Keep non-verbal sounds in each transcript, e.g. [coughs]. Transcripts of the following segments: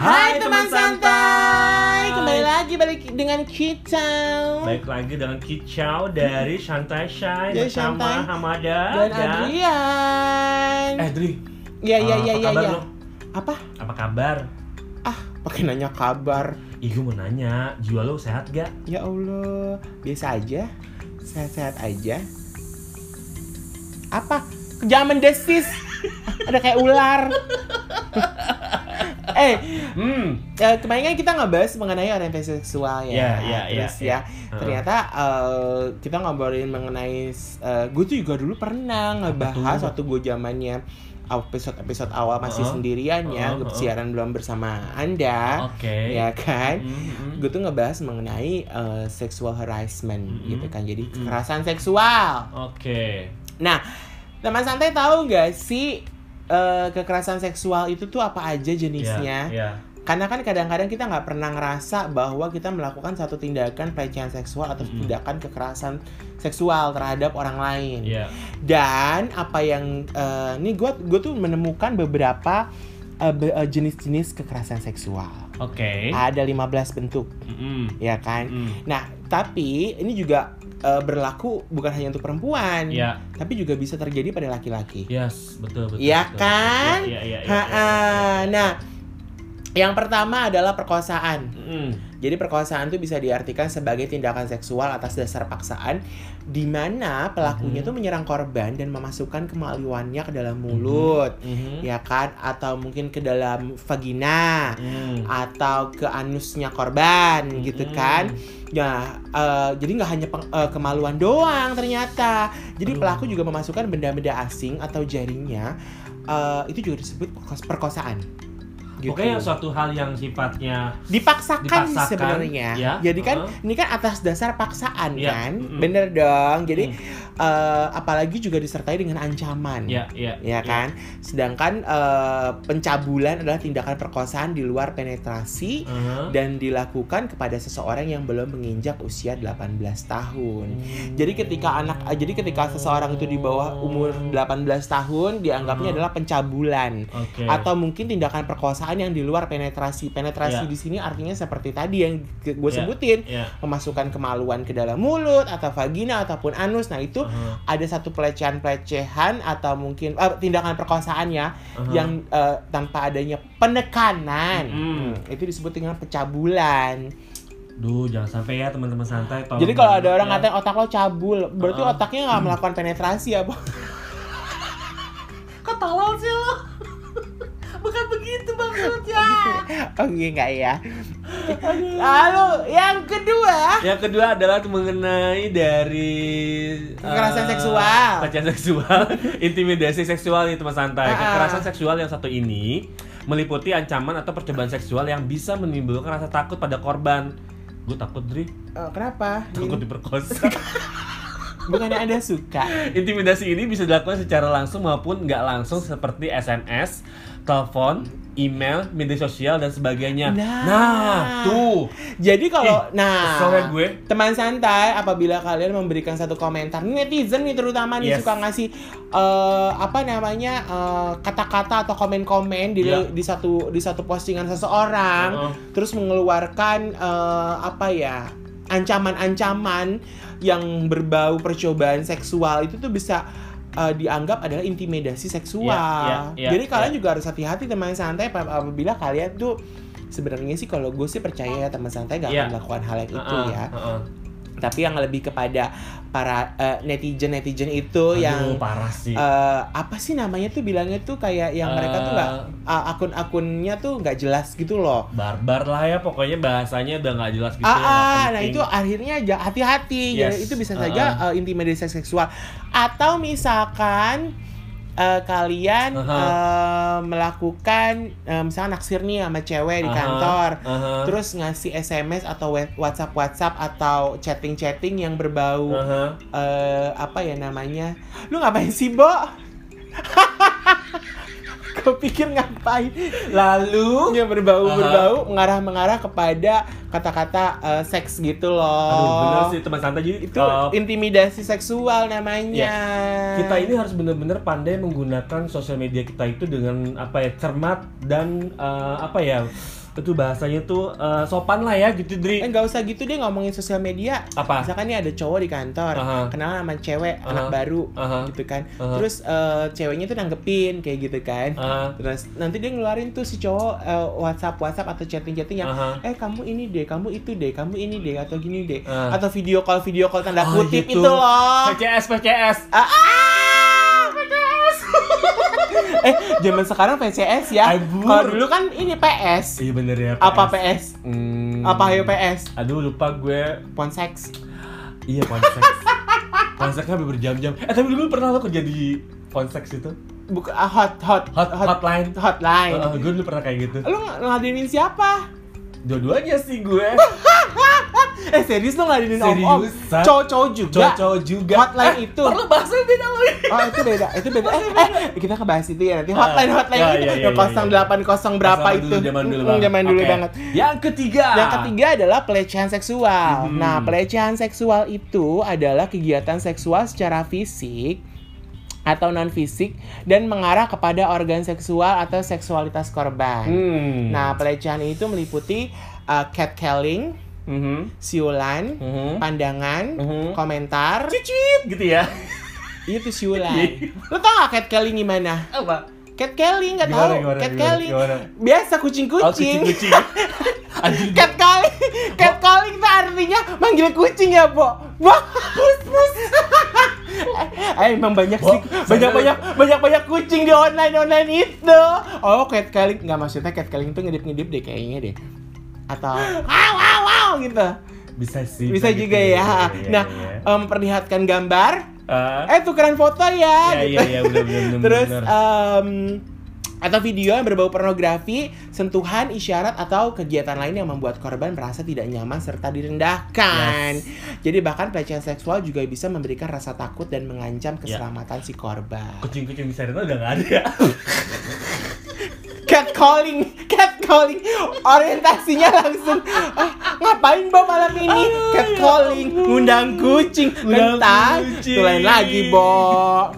Hai teman santai, kembali lagi balik dengan kita. Baik lagi dengan kicau dari Shantai Shine Dari bersama Shantai Hamada Dan Adrian. Eh Dri, ya ya eh, ya apa ya kabar ya. lo? Apa? apa kabar? Ah, pakai nanya kabar. Ih gue mau nanya, jiwa lo sehat gak? Ya Allah, biasa aja. Sehat-sehat aja. Apa? Kejaman desis. [laughs] Ada kayak ular. [laughs] eh, Hmm, eh, kemarin kan kita ngebahas mengenai orientasi seksual ya. Iya, iya, iya, Terus iya. ya, Heeh. ternyata eh, kita ngobrolin mengenai gue tuh juga dulu pernah ngebahas waktu gue zamannya episode-episode awal masih Heeh. sendirian ya, gue heeh. siaran belum bersama Anda. oke Ya kan? Mm, mm. Gue tuh ngebahas mengenai eh, sexual harassment Mm-mm. gitu kan. Jadi Mm-mm. kekerasan seksual. Oke Nah, teman santai tahu nggak sih eh, kekerasan seksual itu tuh apa aja jenisnya? Iya, iya. Karena kan kadang-kadang kita nggak pernah ngerasa bahwa kita melakukan satu tindakan pelecehan seksual atau Mm-mm. tindakan kekerasan seksual terhadap orang lain. Iya. Dan apa yang eh, ini gue gue tuh menemukan beberapa eh, jenis-jenis kekerasan seksual. Oke Ada 15 bentuk, Mm-mm. ya kan? Mm. Nah, tapi ini juga eh, berlaku bukan hanya untuk perempuan, Iya, tapi juga bisa terjadi pada laki-laki. yes, betul betul. Iya kan? Iya, iya. Ha-ha. iya, iya. Nah, yang pertama adalah perkosaan. Mm. Jadi perkosaan itu bisa diartikan sebagai tindakan seksual atas dasar paksaan di mana pelakunya Mhm. tuh menyerang korban dan memasukkan kemaluannya ke dalam mulut, Mhm. ya kan? Atau mungkin ke dalam vagina Mm. atau ke anusnya korban gitu Mhm. kan. Ya, eh, jadi nggak hanya peng- eh, kemaluan doang ternyata. Jadi Aduh. pelaku juga memasukkan benda-benda asing atau jaringnya. eh, itu juga disebut perkos- perkosaan. Gitu. Pokoknya suatu hal yang sifatnya dipaksakan, Dipaksakan, sebenarnya. ya, Jadi kan heeh. ini kan atas dasar paksaan Iya, kan, mm-mm. bener dong. Jadi Mm. eh, apalagi juga disertai dengan ancaman. ya ya Ya kan, sedangkan eh, pencabulan adalah tindakan perkosaan di luar penetrasi Uh-huh. dan dilakukan kepada seseorang yang belum menginjak usia 18 tahun. Jadi ketika anak eh, jadi ketika seseorang itu di bawah umur 18 tahun dianggapnya Hmm. adalah pencabulan Oke. atau mungkin tindakan perkosaan yang di luar penetrasi. Penetrasi Ya. di sini artinya seperti tadi yang gue Ya. sebutin, ya. memasukkan kemaluan ke dalam mulut atau vagina ataupun anus. Nah, itu Uh-huh. ada satu pelecehan-pelecehan atau mungkin eh, tindakan perkosaan ya Uh-huh. yang eh, tanpa adanya penekanan. Mm. Hmm, itu disebut dengan pencabulan. Duh, jangan sampai ya teman-teman santai. tolong Jadi kalau ada orang ya. ngatain otak lo cabul, berarti Uh-uh. otaknya nggak melakukan penetrasi ya, Bu? kok tolol sih lo? Bukan begitu maksudnya. Oh iya nggak ya. Lalu yang kedua, Yang kedua adalah mengenai dari Kekerasan eh, seksual. Pelecehan seksual, [laughs] intimidasi seksual nih teman santai. Ah. Kekerasan seksual yang satu ini meliputi ancaman atau percobaan seksual yang bisa menimbulkan rasa takut pada korban. Gue takut, Dri. eh, kenapa? Takut diperkosa. [laughs] Bukannya ada suka? Intimidasi ini bisa dilakukan secara langsung maupun nggak langsung seperti SMS, telepon, email, media sosial dan sebagainya. Nah. tuh. Jadi kalau Ih, nah ya gue. teman santai apabila kalian memberikan satu komentar netizen nih terutama nih Yes. suka ngasih eh, apa namanya eh, kata-kata atau komen-komen di Iya. di satu di satu postingan seseorang terus mengeluarkan eh, apa ya ancaman-ancaman yang berbau percobaan seksual itu tuh bisa eh, dianggap adalah intimidasi seksual. Iya, iya, iya, Jadi kalian iya. juga harus hati-hati teman santai ap- apabila kalian tuh sebenarnya sih kalau gue sih percaya ya teman santai gak Iya. akan melakukan hal yang itu Heeh, ya. heeh. Tapi yang lebih kepada para netizen netizen itu Aduh, yang parah sih. eh, apa sih namanya tuh bilangnya tuh kayak yang mereka tuh nggak Eh. uh, akun-akunnya tuh nggak jelas gitu loh. barbar lah ya pokoknya bahasanya udah nggak jelas gitu ah, ya, ah, nah itu akhirnya hati-hati ya Yes. itu bisa saja uh, intimidasi seksual atau misalkan uh, kalian Aha. uh, melakukan uh, misalnya naksir nih sama cewek di Aha, kantor aha, terus ngasih SMS atau WhatsApp WhatsApp atau chatting chatting yang berbau aha. eh apa ya namanya lu ngapain sih Bo [laughs] Kau pikir ngapain? lalu Yang berbau Aha. berbau mengarah mengarah kepada kata-kata eh, seks gitu loh. aduh bener sih teman santai jadi Itu kalau intimidasi seksual namanya. kita ini harus benar-benar pandai menggunakan sosial media kita itu dengan apa ya cermat dan eh, apa ya itu bahasanya tuh eh, sopan lah ya gitu Dri Eh nggak usah gitu deh ngomongin sosial media. Apa? Misalkan nih ada cowok di kantor, Aha. kenalan sama cewek Aha. anak baru, Aha. gitu kan. Aha. Terus eh, ceweknya tuh nanggepin kayak gitu kan. Ah, Terus nanti dia ngeluarin tuh si cowok eh, WhatsApp WhatsApp atau chatting chatting yang Aha. eh kamu ini deh, kamu itu deh, kamu ini deh atau gini deh. Ah. Atau video call video call tanda Oh, kutip gitu. itu loh. PCS PCS Ah, ah, PCS. [laughs] eh, zaman sekarang PCS ya. Kalau dulu kan ini PS. iya bener ya Apa PS? Hmm. Apa ayo PS? aduh lupa gue Ponseks. iya konseks konseksnya sampai berjam-jam eh tapi dulu pernah lo kerja di konseks itu Buka ah, hot hot hot hotline hotline. Eh, gue dulu pernah kayak gitu Lu ng- ngeladenin siapa? dua-duanya sih gue [laughs] [laughs] Eh serius lu ngeladenin om-om? Seriusan. Cowok-cowok juga? cowok juga Hotline Eh, itu. perlu bahasa beda lagi [laughs] Oh itu beda, itu beda. Eh, eh kita ngebahas itu ya nanti hotline hotline Ya, itu ya, ya, yang ya, kosong ya. delapan kosong berapa itu? dulu, zaman dulu Mm, banget. Zaman dulu banget. yang ketiga Yang ketiga adalah pelecehan seksual. Hmm. Nah, pelecehan seksual itu adalah kegiatan seksual secara fisik atau non fisik dan mengarah kepada organ seksual atau seksualitas korban. hmm. Nah, pelecehan itu meliputi uh, catcalling, Mhm. siulan, Mhm. pandangan, Mhm. komentar. Cicit gitu ya Itu siulan. Iya. Lo tau gak catcalling gimana? apa Catcalling gak Gimana, tau? gimana, Catcalling. gimana, Biasa Oh, kucing-kucing. kucing-kucing. [laughs] Anjing. Catcalling, catcalling itu artinya manggil kucing ya, Bo. Bo, pus, pus. [laughs] eh, emang banyak sih, banyak banyak banyak banyak kucing di online online itu. Oh, catcalling nggak maksudnya catcalling itu ngedip ngedip deh kayaknya deh. Atau wow wow wow gitu. Bisa sih. Bisa gitu juga ya. Iya, iya, [laughs] Nah, iya. memperlihatkan gambar. Ah. Eh, tukeran foto ya. Iya, gitu. iya, iya, bener, bener, bener, Terus bener. em, atau video yang berbau pornografi, sentuhan, isyarat atau kegiatan lain yang membuat korban merasa tidak nyaman serta direndahkan. Jadi bahkan pelecehan seksual juga bisa memberikan rasa takut dan mengancam Ya. keselamatan si korban. kucing-kucing di sana udah nggak ada ya. [laughs] Catcalling, catcalling, orientasinya langsung ah, ngapain Bo malam ini? Catcalling, ngundang kucing, Ngundang kucing. itu lain lagi Bo.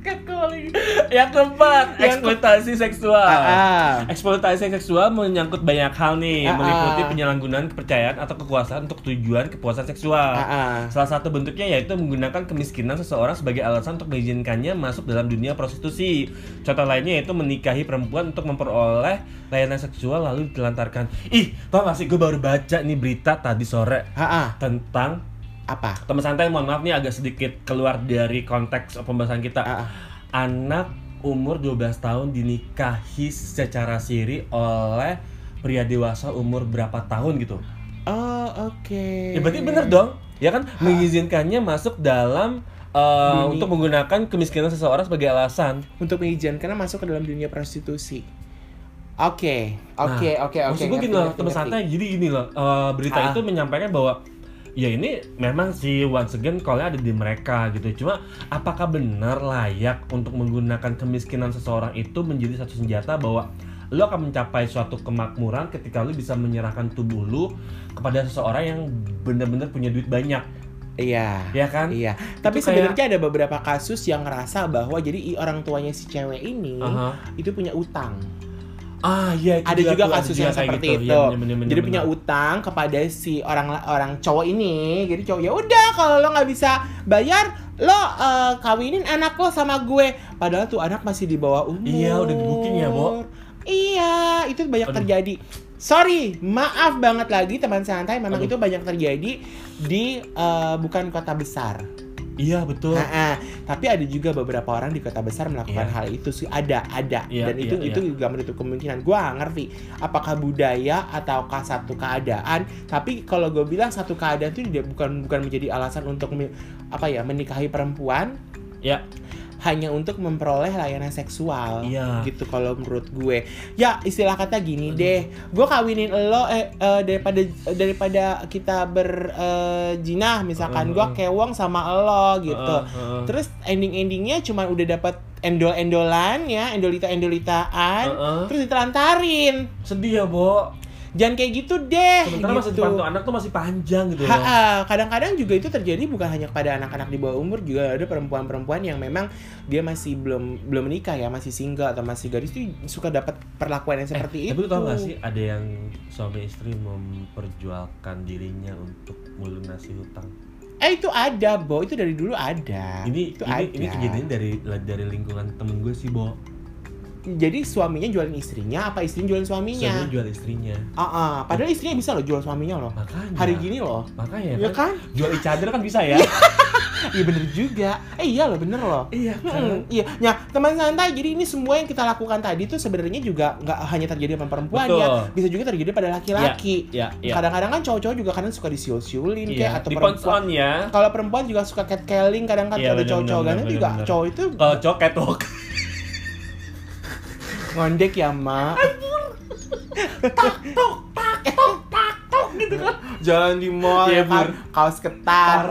Catcalling. Yang keempat, eksploitasi seksual. Ah, ah. Eksploitasi seksual menyangkut banyak hal nih, Ah, ah. meliputi penyalahgunaan kepercayaan atau kekuasaan untuk tujuan kepuasan seksual. Ah, ah. Salah satu bentuknya yaitu menggunakan kemiskinan seseorang sebagai alasan untuk mengizinkannya masuk dalam dunia prostitusi. Contoh lainnya yaitu menikahi perempuan untuk memperoleh layanan seksual lalu ditelantarkan. Ih, tau gak sih gue baru baca nih berita tadi sore Ah, ah. tentang apa? teman santai mohon maaf nih agak sedikit keluar dari konteks pembahasan kita. Ah, ah. Anak umur 12 tahun dinikahi secara siri oleh pria dewasa umur berapa tahun gitu. Oh, oke. Ya berarti bener dong. Ya kan mengizinkannya masuk dalam uh, Dunia. untuk menggunakan kemiskinan seseorang sebagai alasan. Untuk mengizinkan masuk ke dalam dunia prostitusi. Oke, oke, Nah, oke, oke. Maksud gue gini loh, teman santai. Jadi gini loh, uh, berita Ah. itu menyampaikan bahwa ya ini memang sih once again call ada di mereka gitu. Cuma apakah benar layak untuk menggunakan kemiskinan seseorang itu menjadi satu senjata bahwa lo akan mencapai suatu kemakmuran ketika lo bisa menyerahkan tubuh lo kepada seseorang yang benar-benar punya duit banyak, Iya. ya kan? Iya, tapi kayak- sebenarnya ada beberapa kasus yang ngerasa bahwa jadi orang tuanya si cewek ini Aha. itu punya utang. Ah iya itu ada juga kasus yang seperti gitu. itu. Iya, bener, bener, jadi bener, punya utang kepada si orang orang cowok ini. Jadi cowok ya udah kalau lo nggak bisa bayar, lo eh, kawinin anak lo sama gue. Padahal tuh anak masih di bawah umur. Iya, udah di booking ya, Bo? Iya, itu banyak Aduh. terjadi. Sorry, maaf banget lagi teman santai. Memang Aduh. itu banyak terjadi di eh, bukan kota besar. Iya betul. Nah, ah, tapi ada juga beberapa orang di kota besar melakukan Iya. hal itu sih. Ada ada. Iya, dan itu iya, itu juga menutup kemungkinan. Gue nggak ngerti apakah budaya ataukah satu keadaan. Tapi kalau gue bilang satu keadaan itu tidak bukan bukan menjadi alasan untuk apa ya menikahi perempuan. Ya. Hanya untuk memperoleh layanan seksual Iya. gitu kalau menurut gue ya istilah kata gini deh gue kawinin lo eh, eh, daripada daripada kita berjinah misalkan gue Heeh. kewong sama lo gitu Heeh, heeh. terus ending endingnya cuma udah dapat endol endolan ya endolita endolitaan Heeh. terus ditelantarin Sedih ya, Bo. Jangan kayak gitu deh. Sementara masa gitu. depan tuh anak tuh masih panjang gitu loh. Ha-ha, kadang-kadang juga itu terjadi bukan hanya kepada anak-anak di bawah umur juga ada perempuan-perempuan yang memang dia masih belum belum menikah ya masih single atau masih gadis tuh suka dapat perlakuan yang seperti Eh, itu. Tapi tau gak sih ada yang suami istri memperjualkan dirinya untuk melunasi hutang. Eh itu ada, Bo. Itu dari dulu ada. Ini itu ini ada. ini kejadian dari dari lingkungan temen gue sih, Bo. Jadi suaminya jualin istrinya apa istrinya jualin suaminya? Suaminya jual istrinya. Ah, ah. padahal istrinya bisa loh jual suaminya loh. Makanya. Hari gini loh. Makanya Ya kan? Jual e-charger kan bisa ya? [laughs] Iya bener juga. Eh iya loh bener loh. iya Hmm, iya, nah teman santai. Jadi ini semua yang kita lakukan tadi tuh sebenarnya juga nggak hanya terjadi sama perempuan Betul. ya, bisa juga terjadi pada laki-laki. Iya, iya. Kadang-kadang kan cowok-cowok juga kadang suka disiul-siulin Iya, kayak atau di perempuan. ya. Kalau perempuan juga suka catcalling kadang kan Iya, ada cowok-cowok bener, juga bener. cowok itu Kalau cowok catwalk. Ngondek ya mak. gitu kan. Jalan di mall ya kan, kaos ketat,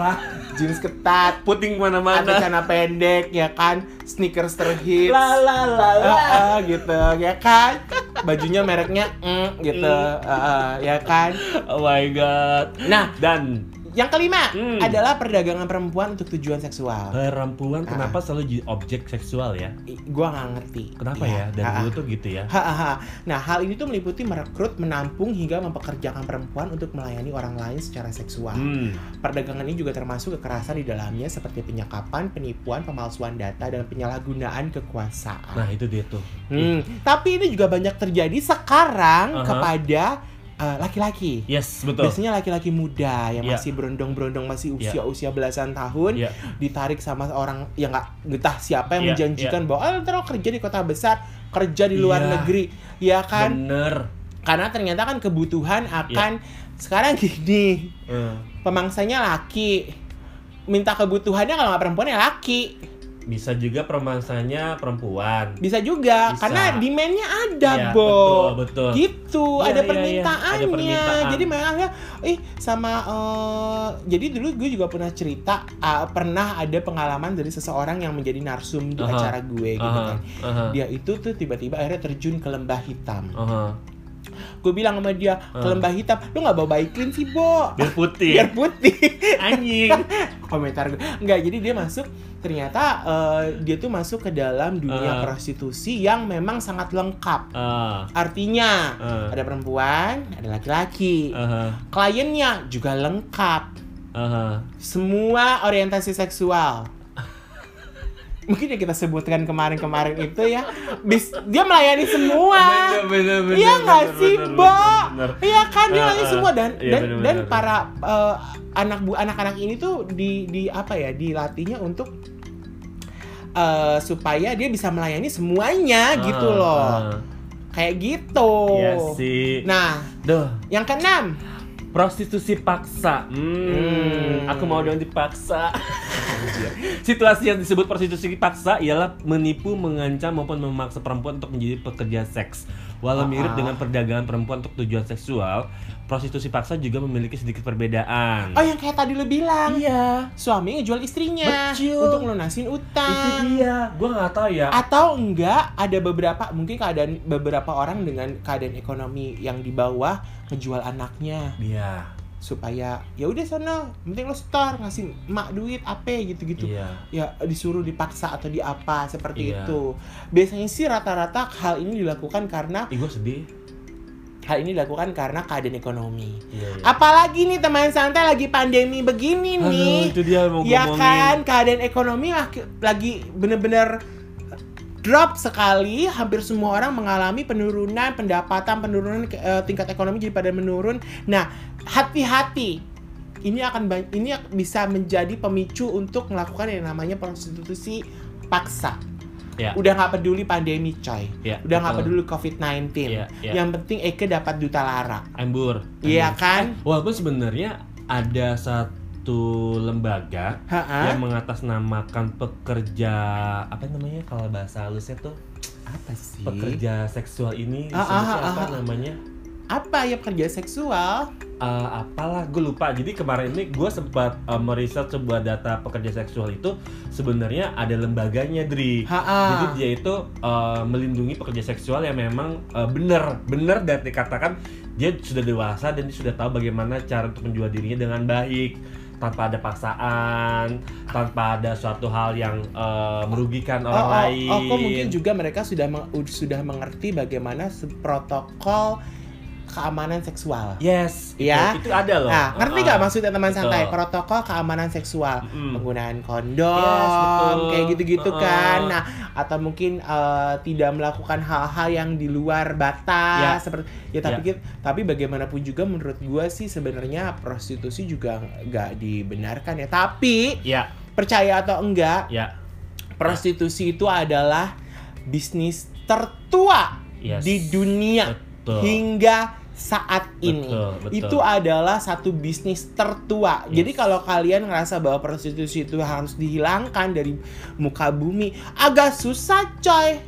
jeans ketat, Puting atau mana-mana. celana pendek ya kan, sneakers terhits. La la la la. Ah, ah, gitu ya kan bajunya mereknya mm, gitu Ah, ah, ya kan Oh my god. nah Dan yang kelima Hmm. adalah perdagangan perempuan untuk tujuan seksual perempuan Ah. kenapa selalu jadi objek seksual ya? I- gua nggak ngerti Kenapa Iya. ya? Dan Ah, ah. dulu tuh gitu ya. Ha, ha, ha. Nah, hal ini tuh meliputi merekrut, menampung hingga mempekerjakan perempuan untuk melayani orang lain secara seksual. Hmm. Perdagangan ini juga termasuk kekerasan di dalamnya seperti penyekapan, penipuan, pemalsuan data, dan penyalahgunaan kekuasaan. Nah itu dia tuh. Hmm, tapi ini juga banyak terjadi sekarang Aha. kepada uh, laki-laki. Yes betul. Biasanya laki-laki muda yang Iya. masih berondong-berondong masih Iya. usia-usia belasan tahun Iya. ditarik sama orang yang nggak getah siapa yang Iya, menjanjikan bahwa ah, ntar lo kerja di kota besar, kerja di luar Iya. negeri, ya kan? Bener. Karena ternyata kan kebutuhan Iya. akan sekarang gini, Eh, pemangsanya laki, minta kebutuhannya kalau nggak perempuan ya laki. Bisa juga permasanya perempuan. Bisa juga Bisa. karena demand-nya ada, Iya, Bo. betul, betul. Gitu, Iya, ada iya. permintaannya. Ada permintaan. Jadi makanya ih sama eh, jadi dulu gue juga pernah cerita ah, pernah ada pengalaman dari seseorang yang menjadi narsum di Aha. acara gue gitu Aha, kan. aha, Dia itu tuh tiba-tiba akhirnya terjun ke lembah hitam. aha. Gue bilang sama dia, ke Ah. lembah hitam, lu nggak bawa baiklin sih, Bo. Biar putih. [laughs] Biar putih. Anjing. [laughs] Komentar gue. Enggak, jadi dia masuk ternyata eh, dia tuh masuk ke dalam dunia Ah. prostitusi yang memang sangat lengkap. Ah, Artinya ah, ada perempuan, ada laki-laki. aha, Kliennya juga lengkap. aha. Semua orientasi seksual. Mungkin yang kita sebutkan kemarin-kemarin itu ya, bis, dia melayani semua. Iya nggak sih, bener. Iya kan dia Ah, melayani ah. semua dan Iya, dan bener, dan bener. para eh, anak bu anak-anak ini tuh di di apa ya dilatihnya untuk eh, supaya dia bisa melayani semuanya gitu Ah, loh, ah. kayak gitu. Iya sih. Nah, Duh, yang keenam prostitusi paksa. Hmm, aku mau dong dipaksa. [laughs] Situasi yang disebut prostitusi paksa ialah menipu, mengancam maupun memaksa perempuan untuk menjadi pekerja seks. Walau Ah. mirip dengan perdagangan perempuan untuk tujuan seksual, prostitusi paksa juga memiliki sedikit perbedaan. Oh yang kayak tadi lu bilang iya, Suami ngejual istrinya Betul. Untuk lunasin itu utang dia. Gua nggak tahu ya. Atau enggak ada beberapa Mungkin keadaan beberapa orang dengan keadaan ekonomi yang di bawah Ngejual anaknya Iya, Supaya ya udah sana Penting lo store ngasih emak duit apa gitu-gitu iya. Ya disuruh dipaksa atau di apa seperti Iya. itu Biasanya sih rata-rata hal ini dilakukan karena Ih, sedih. Hal ini dilakukan karena keadaan ekonomi Iya, iya. Apalagi nih teman santai lagi pandemi begini Aduh, nih itu dia mau Ya ngomongin. kan, keadaan ekonomi lagi, bener-bener drop sekali. Hampir semua orang mengalami penurunan pendapatan, penurunan eh, tingkat ekonomi jadi pada menurun. Nah, hati-hati. Ini akan ini bisa menjadi pemicu untuk melakukan yang namanya prostitusi paksa. Ya. Udah nggak peduli pandemi, coy. Ya, Udah nggak peduli COVID-19. Iya, iya. Yang penting Eke dapat duta lara. Embur. Iya kan? Eh, walaupun sebenarnya ada satu lembaga Ha-ha. yang mengatasnamakan pekerja apa namanya kalau bahasa halusnya tuh Apa sih? pekerja seksual ini Ah, ah, ah, apa ah. namanya? Apa ya pekerja seksual? Eh, apalah gue lupa. Jadi kemarin ini gue sempat eh, meriset sebuah data pekerja seksual itu sebenarnya ada lembaganya Dri. Ha-ha. Jadi dia itu eh, melindungi pekerja seksual yang memang eh, bener bener dan dikatakan dia sudah dewasa dan dia sudah tahu bagaimana cara untuk menjual dirinya dengan baik tanpa ada paksaan, tanpa ada suatu hal yang eh, merugikan orang oh, lain. Oh, oh, kok mungkin juga mereka sudah meng- sudah mengerti bagaimana protokol keamanan seksual. Yes, itu- Ya. itu, ada loh. Nah, ngerti nggak maksudnya teman Betul. santai? Protokol keamanan seksual, Mm-mm. penggunaan kondom, Yes, betul. kayak gitu-gitu Uh-uh. kan. Nah, atau mungkin eh, tidak melakukan hal-hal yang di luar batas Ya. seperti ya tapi ki- tapi bagaimanapun juga menurut gua sih sebenarnya prostitusi juga nggak dibenarkan ya. Tapi Ya, percaya atau enggak, ya. prostitusi itu adalah bisnis tertua Yes. di dunia Betul. hingga saat ini. Betul, betul. Itu adalah satu bisnis tertua. Yes. Jadi kalau kalian ngerasa bahwa prostitusi itu harus dihilangkan dari muka bumi, agak susah coy.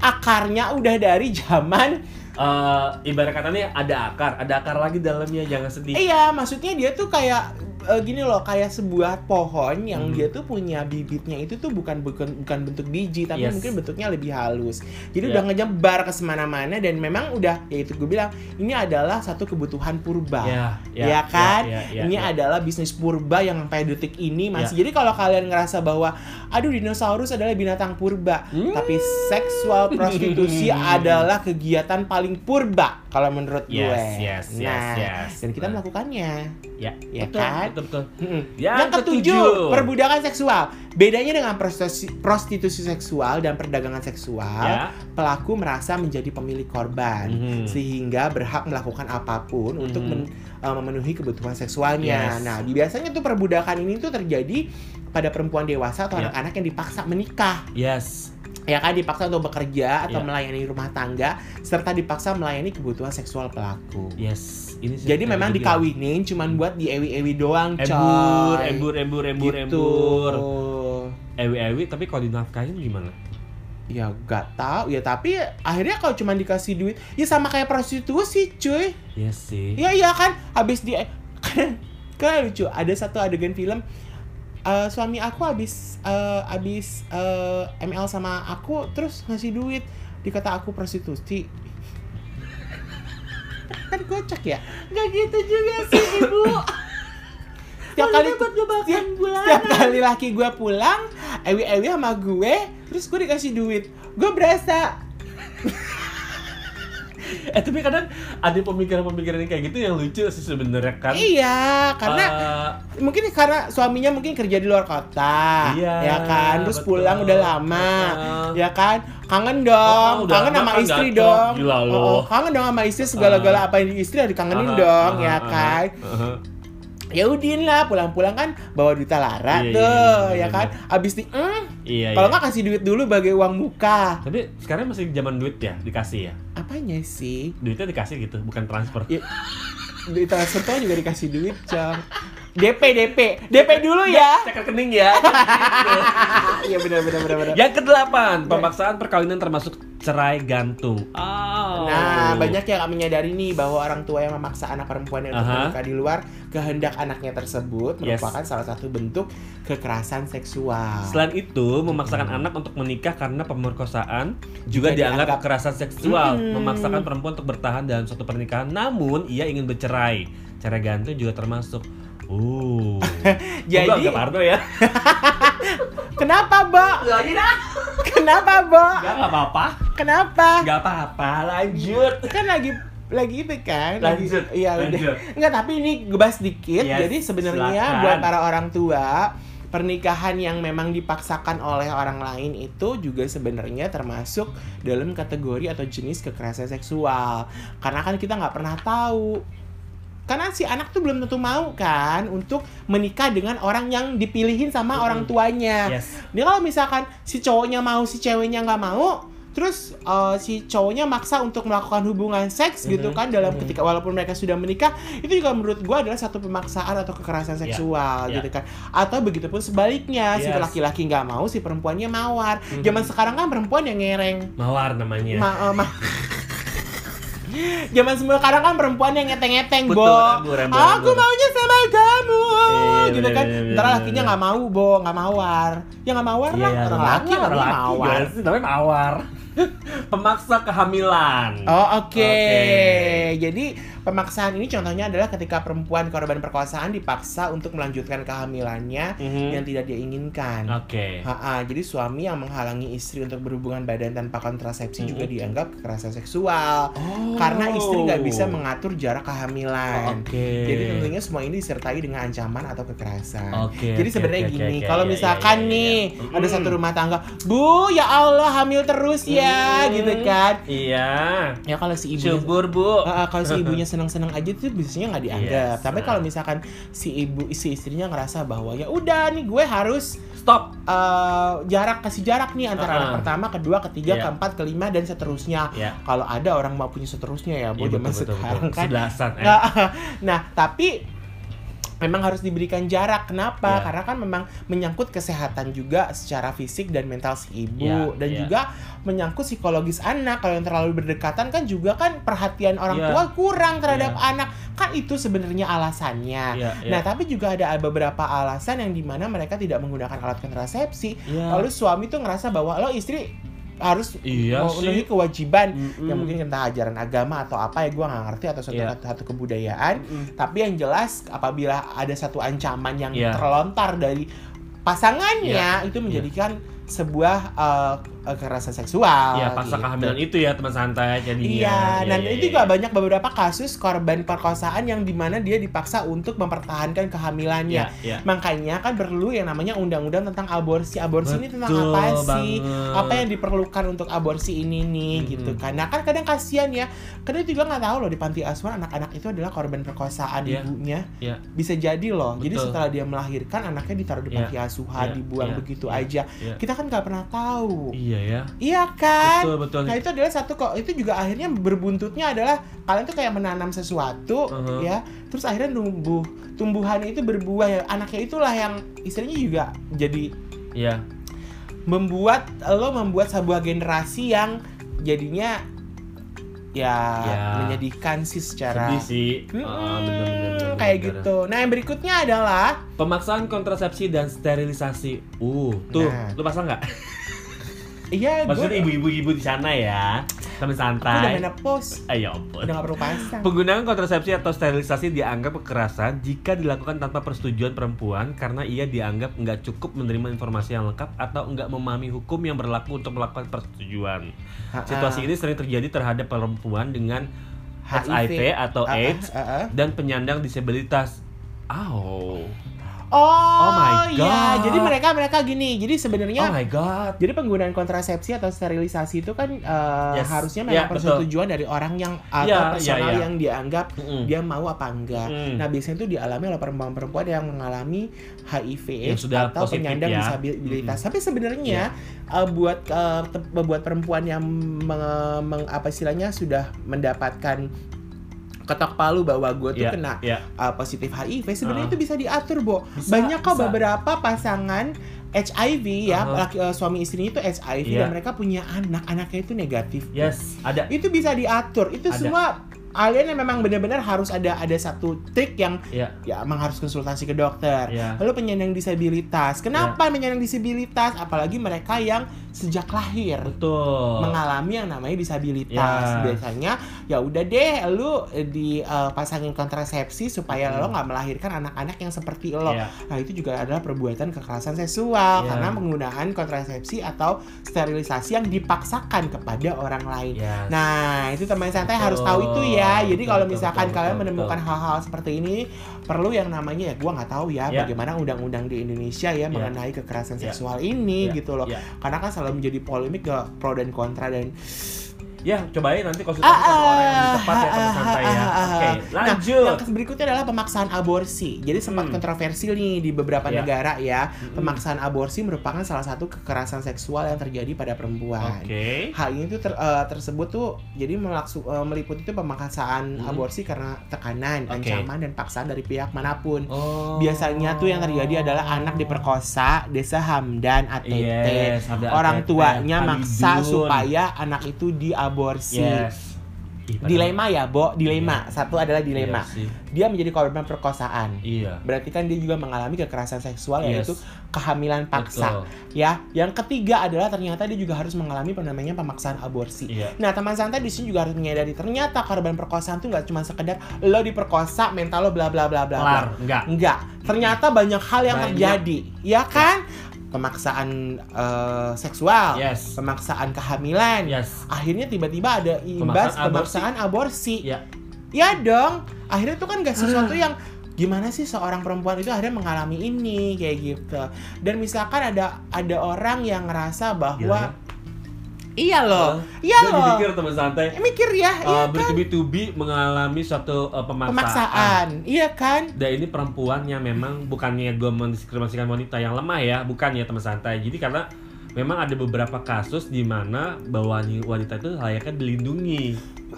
Akarnya udah dari zaman Eh, ibarat katanya ada akar, ada akar lagi dalamnya, jangan sedih. Iya, maksudnya dia tuh kayak eh, gini loh, kayak sebuah pohon yang Hmm. dia tuh punya bibitnya itu tuh bukan bukan bukan bentuk biji, tapi Yes. mungkin bentuknya lebih halus. Jadi Ya. udah ngejebar ke semana-mana dan memang udah, ya itu gue bilang, ini adalah satu kebutuhan purba. Ya, Ya, kan? ya, ya, ini ya. adalah bisnis purba yang sampai detik ini Ya. masih. Jadi kalau kalian ngerasa bahwa aduh dinosaurus adalah binatang purba, Hmm. tapi seksual prostitusi [laughs] adalah kegiatan paling purba kalau menurut Yes, gue. yes, yes, nah, yes. dan kita melakukannya. Ya, Ya betul, kan? Betul, betul. Yang Yang ketujuh, ketujuh. perbudakan seksual. Bedanya dengan prostitusi, prostitusi seksual dan perdagangan seksual, Ya. pelaku merasa menjadi pemilik korban Mhm. sehingga berhak melakukan apa pun untuk Mhm. men- uh, memenuhi kebutuhan seksualnya. Yes. Nah, biasanya tuh perbudakan ini tuh terjadi pada perempuan dewasa atau Ya. anak-anak yang dipaksa menikah. Yes. Ya kan dipaksa untuk bekerja atau Ya. melayani rumah tangga serta dipaksa melayani kebutuhan seksual pelaku. Yes. Ini sih Jadi memang dikawinin cuman buat di ewi-ewi doang, coy. embur, embur, embur, embur, gitu. embur. Ewi-ewi, tapi kalau dinafkahin gimana? Ya gak tahu ya tapi akhirnya kalau cuma dikasih duit ya sama kayak prostitusi cuy. Yes sih. Iya iya kan habis di [laughs] kan kan lucu ada satu adegan film eh, suami aku habis eh, habis eh, ML sama aku terus ngasih duit. Dikata aku prostitusi. Kan kocak ya? Gak gitu juga sih ibu. setiap kali buat setiap, setiap kali laki gue pulang ewi ewi sama gue terus gue dikasih duit. Gue berasa [laughs] Eh tapi kadang ada pemikiran-pemikiran yang kayak gitu yang lucu sih sebenarnya kan. iya karena Eh, mungkin karena suaminya mungkin kerja di luar kota Iya, ya kan terus betul. pulang udah lama Heeh. ya kan kangen dong Oh, kangen sama kan istri gacor. dong Gila lo. Oh, kangen dong sama istri segala-gala apa yang di istri harus dikangenin aha, dong aha, ya kan aha. Ya udin lah pulang-pulang kan bawa duit lara Iya, iya, tuh iya, ya iya, kan abis di mm, Iya. kalau iya. nggak kasih duit dulu sebagai uang muka Tapi sekarang masih zaman duit ya, dikasih ya. apanya sih Duitnya dikasih gitu, bukan transfer. ya, di transfer tuh juga dikasih duit cong DP DP DP dulu ya Cek rekening ya. [laughs] iya benar benar benar benar Yang kedelapan, pemaksaan perkawinan termasuk cerai gantung. Oh. Nah, banyak yang menyadari nih bahwa orang tua yang memaksa anak perempuannya untuk Aha. menikah di luar kehendak anaknya tersebut Yes. merupakan salah satu bentuk kekerasan seksual. Selain itu, memaksakan anak untuk menikah karena pemerkosaan juga Juga dianggap dianggap- kekerasan seksual. Hmm. Memaksakan perempuan untuk bertahan dalam suatu pernikahan, namun ia ingin bercerai. Cerai gantung juga termasuk. [laughs] Uh. Jadi- Gua anggap Ardo ya. [laughs] Kenapa, Bo? Kenapa, Bo? Gak apa-apa. Kenapa? Gak apa-apa, lanjut. Kan lagi lagi itu kan lagi- Lanjut, iya udah lanjut. enggak tapi ini gebas dikit Yes, jadi sebenarnya buat para orang tua pernikahan yang memang dipaksakan oleh orang lain itu juga sebenarnya termasuk dalam kategori atau jenis kekerasan seksual karena kan kita nggak pernah tahu karena si anak tuh belum tentu mau kan untuk menikah dengan orang yang dipilihin sama Mm-mm. orang tuanya Yes. dia kalau misalkan si cowoknya mau si ceweknya nggak mau terus eh, si cowoknya maksa untuk melakukan hubungan seks gitu Mhm, kan dalam mhm. ketika walaupun mereka sudah menikah itu juga menurut gua adalah satu pemaksaan atau kekerasan Ya, seksual ya. gitu kan atau begitupun sebaliknya si Yes. laki-laki nggak mau si perempuannya mawar Mhm. zaman sekarang kan perempuan yang ngereng Mawar namanya. Ma- eh, ma- [laughs] Zaman sekarang kan perempuan yang ngeteng-ngeteng, Bo. embur, embur, Aku maunya sama kamu Iya, gitu bener, kan bener, ntar bener, lakinya bener. nggak mau bo nggak mawar ya nggak mawar lah Iya, orang laki orang namanya laki mawar sih? Namanya mawar. [laughs] Pemaksa kehamilan. Oh oke. Oke. Jadi pemaksaan ini contohnya adalah ketika perempuan korban perkosaan dipaksa untuk melanjutkan kehamilannya Mhm. yang tidak dia inginkan. Oke. Ha-ha, jadi suami yang menghalangi istri untuk berhubungan badan tanpa kontrasepsi juga Mhm. dianggap kekerasan seksual Oh. karena istri nggak bisa mengatur jarak kehamilan. Oke. Jadi tentunya semua ini disertai dengan ancaman atau kekerasan. Oke, Jadi oke, sebenarnya oke, gini, oke, kalau iya, misalkan iya, iya, nih iya. ada Mm. satu rumah tangga, Bu, ya Allah hamil terus ya, Hmm. gitu kan? Iya. Ya kalau si ibunya Syukur, Bu. Ah, kalau si ibunya [laughs] seneng-seneng aja tuh biasanya nggak dianggap. Yes. Tapi kalau misalkan si ibu si istrinya ngerasa bahwa ya udah nih gue harus Stop. eh, jarak kasih jarak nih antara Ah, anak ah. pertama, kedua, ketiga, Iya. keempat, kelima dan seterusnya. Ya. Kalau ada orang mau punya seterusnya ya, bu Iya, zaman betul, betul, sekarang betul. kan. Eh. Nah, [laughs] nah, tapi memang harus diberikan jarak. Kenapa? Iya. Karena kan memang menyangkut kesehatan juga secara fisik dan mental si ibu Iya, dan iya. juga menyangkut psikologis anak. Kalau yang terlalu berdekatan kan juga kan perhatian orang Iya. tua kurang terhadap Iya. anak. Kan itu sebenarnya alasannya. Iya, iya. Nah, tapi juga ada beberapa alasan yang di mana mereka tidak menggunakan alat kontrasepsi. Iya. Lalu suami tuh ngerasa bahwa lo istri harus Iya memenuhi sih. kewajiban Mm-mm. yang mungkin entah ajaran agama atau apa ya gua nggak ngerti atau suatu, Iya. satu kebudayaan Mm-mm. tapi yang jelas apabila ada satu ancaman yang Iya. terlontar dari pasangannya itu menjadikan sebuah eh, kekerasan seksual Iya, paksa gitu. kehamilan itu ya teman santai jadinya. Iya, dan iya, itu iya. juga banyak beberapa kasus korban perkosaan yang di mana dia dipaksa untuk mempertahankan kehamilannya. Iya, iya. Makanya kan perlu yang namanya undang-undang tentang aborsi. Aborsi ini tentang Betul apa sih? banget. Apa yang diperlukan untuk aborsi ini nih Mm-mm. gitu kan. Nah kan kadang kasihan ya. Kadang juga nggak tahu loh di panti asuhan anak-anak itu adalah korban perkosaan Iya. ibunya. Iya. Bisa jadi loh. Jadi Betul. setelah dia melahirkan anaknya ditaruh di Iya. panti asuhan, Iya. dibuang Iya. begitu Iya. aja. Iya. Kita kan nggak pernah tahu. Iya ya. Iya kan? Betul, betul. Nah itu adalah satu kok itu juga akhirnya berbuntutnya adalah kalian tuh kayak menanam sesuatu Uh-huh. ya terus akhirnya tumbuh tumbuhannya itu berbuah ya anaknya itulah yang istilahnya juga jadi Iya. membuat lo membuat sebuah generasi yang jadinya ya, Ya. menyedihkan sih secara Sedih sih. Mm-mm, Ah, bener, bener, bener, kayak bener. gitu. Nah yang berikutnya adalah Pemaksaan kontrasepsi dan sterilisasi. Uh, tuh, Nah. lu pasang nggak? Iya Maksudnya ibu-ibu di sana ya, teman aku udah santai. menopause Ayo ampun. udah gak perlu pasang. Penggunaan kontrasepsi atau sterilisasi dianggap kekerasan jika dilakukan tanpa persetujuan perempuan karena ia dianggap nggak cukup menerima informasi yang lengkap atau nggak memahami hukum yang berlaku untuk melakukan persetujuan. Ha-ha. Situasi ini sering terjadi terhadap perempuan dengan HIV. HIV atau Ah, ah, AIDS ah, ah. dan penyandang disabilitas. Oh, Oh, Oh my iya. God. Jadi mereka mereka gini. Jadi oh sebenarnya my god. jadi penggunaan kontrasepsi atau sterilisasi itu kan eh, Yes. harusnya Ya, memang betul. persetujuan dari orang yang atau Ya, personal ya, ya. yang dianggap Mm-mm. dia mau apa enggak. Mm. Nah, biasanya itu dialami oleh perempuan-perempuan yang mengalami HIV Yang sudah atau positif penyandang ya. disabilitas. Mm-mm. Tapi sebenarnya eh, buat eh, te- buat perempuan yang meng- meng- apa istilahnya sudah mendapatkan ketok palu bahwa gue tuh Iya, kena iya. uh, positif HIV sebenarnya Ah. itu bisa diatur, Bo. Bisa, Banyak kok bisa. beberapa pasangan HIV ya, Aha. laki, uh, suami istri itu HIV Iya. dan mereka punya anak, anaknya itu negatif. Yes, ada. Itu bisa diatur. Itu Ada. semua kalian yang memang benar-benar harus ada ada satu trik yang Ya, ya emang harus konsultasi ke dokter. ya. Lalu penyandang disabilitas. Kenapa penyandang disabilitas? Apalagi mereka yang sejak lahir Betul. mengalami yang namanya disabilitas. Ya. Biasanya ya udah deh lu dipasangin kontrasepsi supaya Hmm. lo nggak melahirkan anak-anak yang seperti lo. Ya. Nah, itu juga adalah perbuatan kekerasan seksual Ya. karena penggunaan kontrasepsi atau sterilisasi yang dipaksakan kepada orang lain. Yes. Nah, itu teman santai Betul. harus tahu itu ya. Jadi Betul, kalau misalkan betul, kalian betul, menemukan hal-hal seperti ini, perlu yang namanya ya gua nggak tahu ya, Ya. bagaimana undang-undang di Indonesia ya, mengenai kekerasan Ya. seksual ini Ya. gitu loh. Ya. Karena kan selalu menjadi polemik ke pro dan kontra dan Ya, cobain nanti konsultasi Ah, sama orang yang lebih ah, tepat ya teman ah, santai ya. Oke, Nah, lanjut. yang berikutnya adalah pemaksaan aborsi. Jadi sempat Hmm. kontroversi nih di beberapa Ya. negara ya. Mm-mm. Pemaksaan aborsi merupakan salah satu kekerasan seksual yang terjadi pada perempuan. Oke. Hal ini tuh ter- eh, tersebut tuh jadi melaksu, eh, meliputi itu pemaksaan Hmm. aborsi karena tekanan, Oke. ancaman dan paksaan dari pihak mana pun. Oh. Biasanya tuh yang terjadi adalah anak diperkosa, Desa Hamdan ATT. Yes, Orang ATT, tuanya maksa supaya anak itu diaborsi. Yes. Ih, padahal- dilema ya, Bo, dilema. Satu adalah dilema. Iya. Dia menjadi korban perkosaan. Iya. Berarti kan dia juga mengalami kekerasan seksual Yes. yaitu kehamilan paksa. Betul. Ya, yang ketiga adalah ternyata dia juga harus mengalami namanya pemaksaan aborsi. Iya. Nah, teman santai di sini juga harus menyadari ternyata korban perkosaan tuh nggak cuma sekedar lo diperkosa, mental lo bla bla bla bla enggak. Enggak. Ternyata banyak hal yang Banyak. terjadi, ya kan? Pemaksaan eh, seksual, Yes. pemaksaan kehamilan. Yes. Akhirnya tiba-tiba ada imbas Pemaksaan pemaksaan aborsi. Ya. Ya dong. Akhirnya itu kan gak sesuatu yang gimana sih seorang perempuan itu akhirnya mengalami ini kayak gitu. Dan misalkan ada ada orang yang ngerasa bahwa iya loh, iya Gua loh. dipikir teman santai. Eh, mikir ya, iya Uh, kan? bertubi-tubi mengalami suatu uh, pemaksaan. Pemaksaan, iya kan? Dan ini perempuan yang memang bukannya gue mendiskriminasikan wanita yang lemah ya, bukan ya teman santai. Jadi karena memang ada beberapa kasus di mana bahwa wanita itu layaknya dilindungi,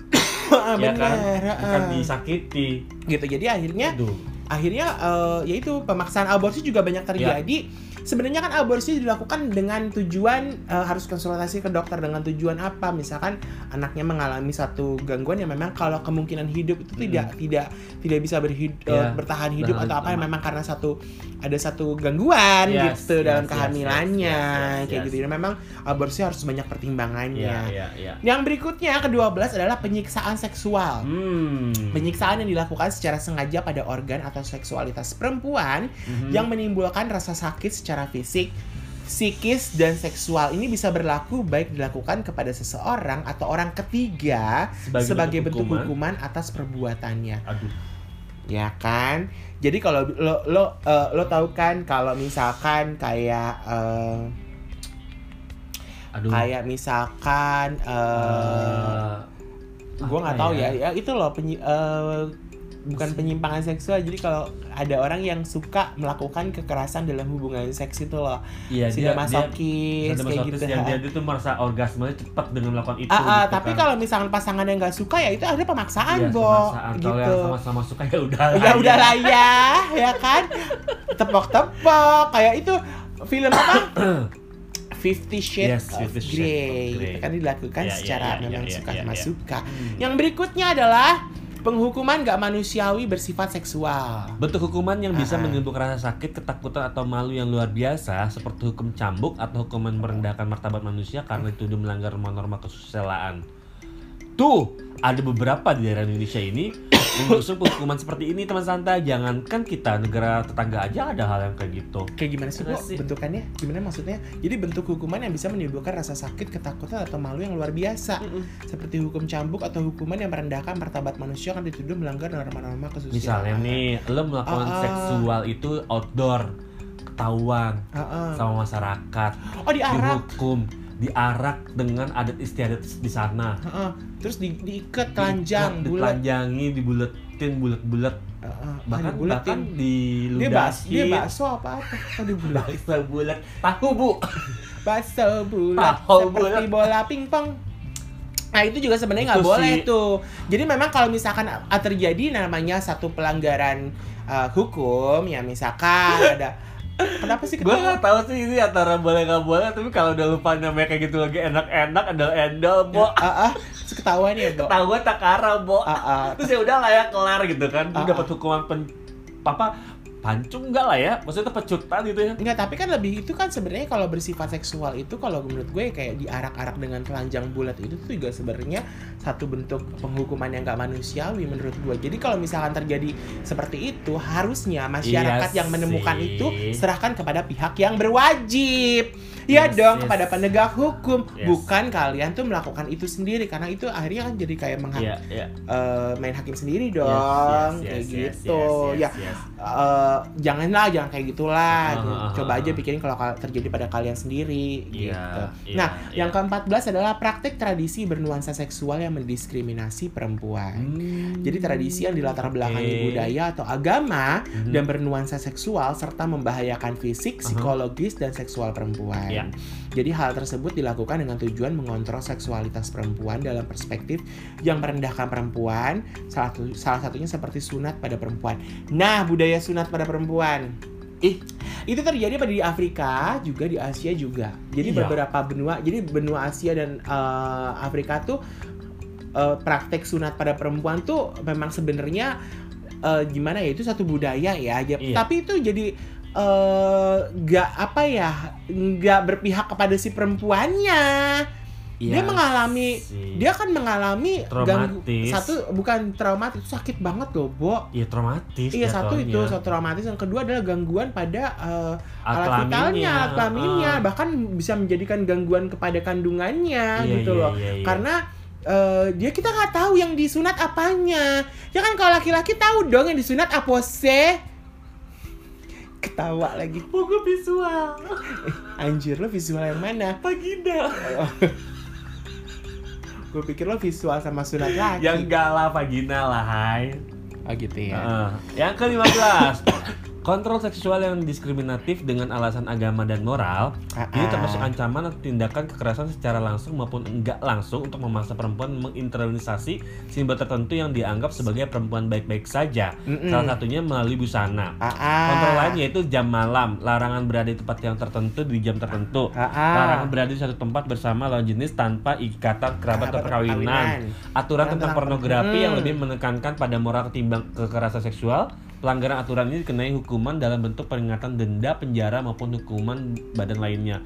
[coughs] ya kan, Bener, bukan heeh. disakiti. gitu. Jadi akhirnya Aduh. akhirnya eh, yaitu pemaksaan aborsi juga banyak terjadi. Sebenarnya kan aborsi dilakukan dengan tujuan eh, harus konsultasi ke dokter dengan tujuan apa? Misalkan anaknya mengalami satu gangguan yang memang kalau kemungkinan hidup itu tidak tidak tidak bisa berhid- eh, Ya, bertahan hidup atau apa lama. memang karena satu ada satu gangguan Yes, gitu yes, dalam yes, kehamilannya yes, yes, yes, kayak yes. gitu. Dan memang aborsi harus banyak pertimbangannya. Iya, iya, iya. Yang berikutnya ke-12 adalah penyiksaan seksual. Hmm. Penyiksaan yang dilakukan secara sengaja pada organ atau seksualitas perempuan Mhm. yang menimbulkan rasa sakit secara fisik, psikis, dan seksual. Ini bisa berlaku baik dilakukan kepada seseorang atau orang ketiga Sebagai sebagai, bentuk bentuk, hukuman. hukuman. atas perbuatannya. Aduh. Ya kan? Jadi kalau lo lo eh, lo tahu kan kalau misalkan kayak eh, Aduh. kayak misalkan eh Eh, gue nggak tahu ya. ya itu loh penyi- eh, bukan penyimpangan seksual jadi kalau ada orang yang suka melakukan kekerasan dalam hubungan seks itu loh Iya, sudah dia masokis dia, kayak gitu yang dia itu merasa orgasmenya cepat dengan melakukan itu. Ah, ah, gitu tapi kan. kalau misalkan pasangan yang nggak suka ya itu ada pemaksaan Iya, bo pemaksaan. Kalau gitu yang sama-sama suka ya udah. ya lah udah lah ya ya kan tepok-tepok kayak itu film apa [coughs] Fifty Shades Yes, of Shades Grey. of Grey. Itu kan dilakukan Iya, iya, secara iya, memang iya, suka iya, sama iya. suka. Hmm. Yang berikutnya adalah penghukuman gak manusiawi bersifat seksual. Bentuk hukuman yang bisa Ah, ah. menimbulkan rasa sakit, ketakutan atau malu yang luar biasa seperti hukum cambuk atau hukuman merendahkan martabat manusia karena dituduh melanggar norma kesusilaan. Tuh, ada beberapa di daerah Indonesia ini mengusung hukuman seperti ini teman santai. Jangankan kita negara tetangga aja ada hal yang kayak gitu. Kayak gimana sih, sih. Bentukannya? Gimana maksudnya? Jadi bentuk hukuman yang bisa menimbulkan rasa sakit, ketakutan atau malu yang luar biasa. Seperti hukum cambuk atau hukuman yang merendahkan martabat manusia kan dituduh melanggar norma-norma kesusilaan. Misalnya nih, lo melakukan Ah, ah. seksual itu outdoor, ketahuan Ah, ah. sama masyarakat, Oh, diarak. dihukum, diarak dengan adat istiadat di sana. Heeh. Terus di, diikat telanjang, Di- bulat. ditelanjangi, dibuletin, bulet-bulet, Heeh. bahkan Ah, dibuletin. bahkan dia bas, dia bakso apa apa? Oh, dibulat. [laughs] Bakso bulat, tahu bu. [laughs] Bakso bulat seperti bulat. bola pingpong. Nah itu juga sebenarnya nggak boleh sih. tuh. Jadi memang kalau misalkan ah, terjadi namanya satu pelanggaran uh, hukum, ya misalkan [laughs] ada kenapa sih Gue gak tahu sih ini antara boleh gak boleh, tapi kalau udah lupa namanya kayak gitu lagi enak-enak, endal-endal, bo. Ah, ah, terus ketahuan ya, Bo. Tahu gue takara, bo. Ah, ah. Terus ya udah lah ya kelar gitu kan. Ah, dapat hukuman pen apa pancung enggak lah ya? Maksudnya pecutan gitu ya. Enggak, tapi kan lebih itu kan sebenarnya kalau bersifat seksual itu kalau menurut gue kayak diarak-arak dengan telanjang bulat itu tuh juga sebenarnya satu bentuk penghukuman yang gak manusiawi menurut gue. Jadi kalau misalkan terjadi seperti itu harusnya masyarakat Iya yang menemukan sih. itu serahkan kepada pihak yang berwajib. Iya Yes, dong yes. kepada penegak hukum, Yes. bukan kalian tuh melakukan itu sendiri karena itu akhirnya kan jadi kayak menghak Iya, iya. eh, main hakim sendiri Yes, dong yes, kayak yes, gitu. yes, ya yes, yes. eh, janganlah jangan kayak gitulah Ah, gitu. ah, ah, coba aja pikirin kalau kal- terjadi pada kalian sendiri Iya, gitu iya, nah iya. yang keempat-belas adalah praktik tradisi bernuansa seksual yang mendiskriminasi perempuan Hmm. jadi tradisi yang dilatar belakangi Oke. budaya atau agama Mhm. dan bernuansa seksual serta membahayakan fisik, psikologis dan seksual perempuan. Iya. Jadi hal tersebut dilakukan dengan tujuan mengontrol seksualitas perempuan dalam perspektif yang merendahkan perempuan. Salah, satu- salah satunya seperti sunat pada perempuan. Nah, budaya sunat pada perempuan. Ih, itu terjadi pada di Afrika juga di Asia juga. Jadi Iya. beberapa benua, jadi benua Asia dan eh, Afrika tuh eh, praktek sunat pada perempuan tuh memang sebenarnya eh, gimana ya itu satu budaya ya. Ya, Iya. Tapi itu jadi eh, nggak apa ya nggak berpihak kepada si perempuannya. dia Iya mengalami sih. dia kan mengalami ganggu- Traumatis. satu bukan traumatis itu sakit banget loh, Bo. Iya traumatis Iya satu itu satu traumatis yang kedua adalah gangguan pada eh, Alat vitalnya, kelaminnya, alat kelaminnya, uh-uh. bahkan bisa menjadikan gangguan kepada kandungannya Iya, gitu iya, loh. iya, iya. Karena eh, dia kita nggak tahu yang disunat apanya. Ya kan kalau laki-laki tahu dong yang disunat apa sih? Ketawa lagi. Buku visual Anjir lo visual yang mana? Vagina Gue pikir lo visual sama sunat laki. Yang enggak lah vagina lah hai Oh gitu ya. Heeh. Yang ke-15 Kontrol seksual yang diskriminatif dengan alasan agama dan moral Ah, Ini termasuk ancaman atau tindakan kekerasan secara langsung maupun enggak langsung Untuk memaksa perempuan menginternalisasi simbol tertentu yang dianggap sebagai perempuan baik-baik saja Mm-mm. Salah satunya melalui busana ah. Kontrol lain yaitu jam malam, larangan berada di tempat yang tertentu di jam tertentu, ah. larangan berada di satu tempat bersama lawan jenis tanpa ikatan kerabat atau perkawinan, aturan tentang Tentang- pornografi yang Hmm. lebih menekankan pada moral ketimbang kekerasan seksual. Pelanggaran aturan ini dikenai hukuman dalam bentuk peringatan denda, penjara maupun hukuman badan lainnya.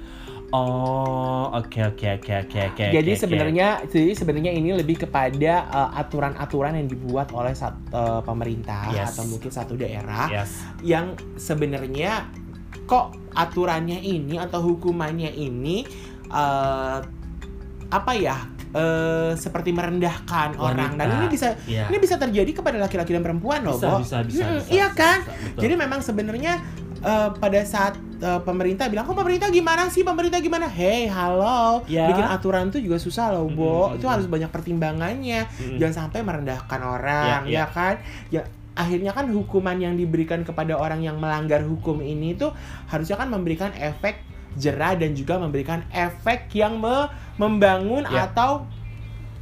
Oh, oke oke oke oke oke. Jadi oke. sebenarnya jadi sebenarnya ini lebih kepada uh, aturan-aturan yang dibuat oleh sat, uh, pemerintah Yes. atau mungkin satu daerah yes. yang sebenarnya kok aturannya ini atau hukumannya ini uh, apa ya uh, seperti merendahkan orang dan ini bisa Iya. ini bisa terjadi kepada laki-laki dan perempuan loh, bisa, Bo. bisa, bisa, Mm, bisa, iya bisa, kan? bisa, betul. Jadi memang sebenarnya eh, pada saat eh, pemerintah bilang, "Kok pemerintah gimana sih? Pemerintah gimana?" Hey, halo. Ya. Bikin aturan tuh juga susah loh, Bo. Mm-mm. Itu harus banyak pertimbangannya. Mm-mm. Jangan sampai merendahkan orang, Ya, ya. ya, kan? Ya akhirnya kan hukuman yang diberikan kepada orang yang melanggar hukum ini tuh harusnya kan memberikan efek jerah dan juga memberikan efek yang me- membangun Ya. atau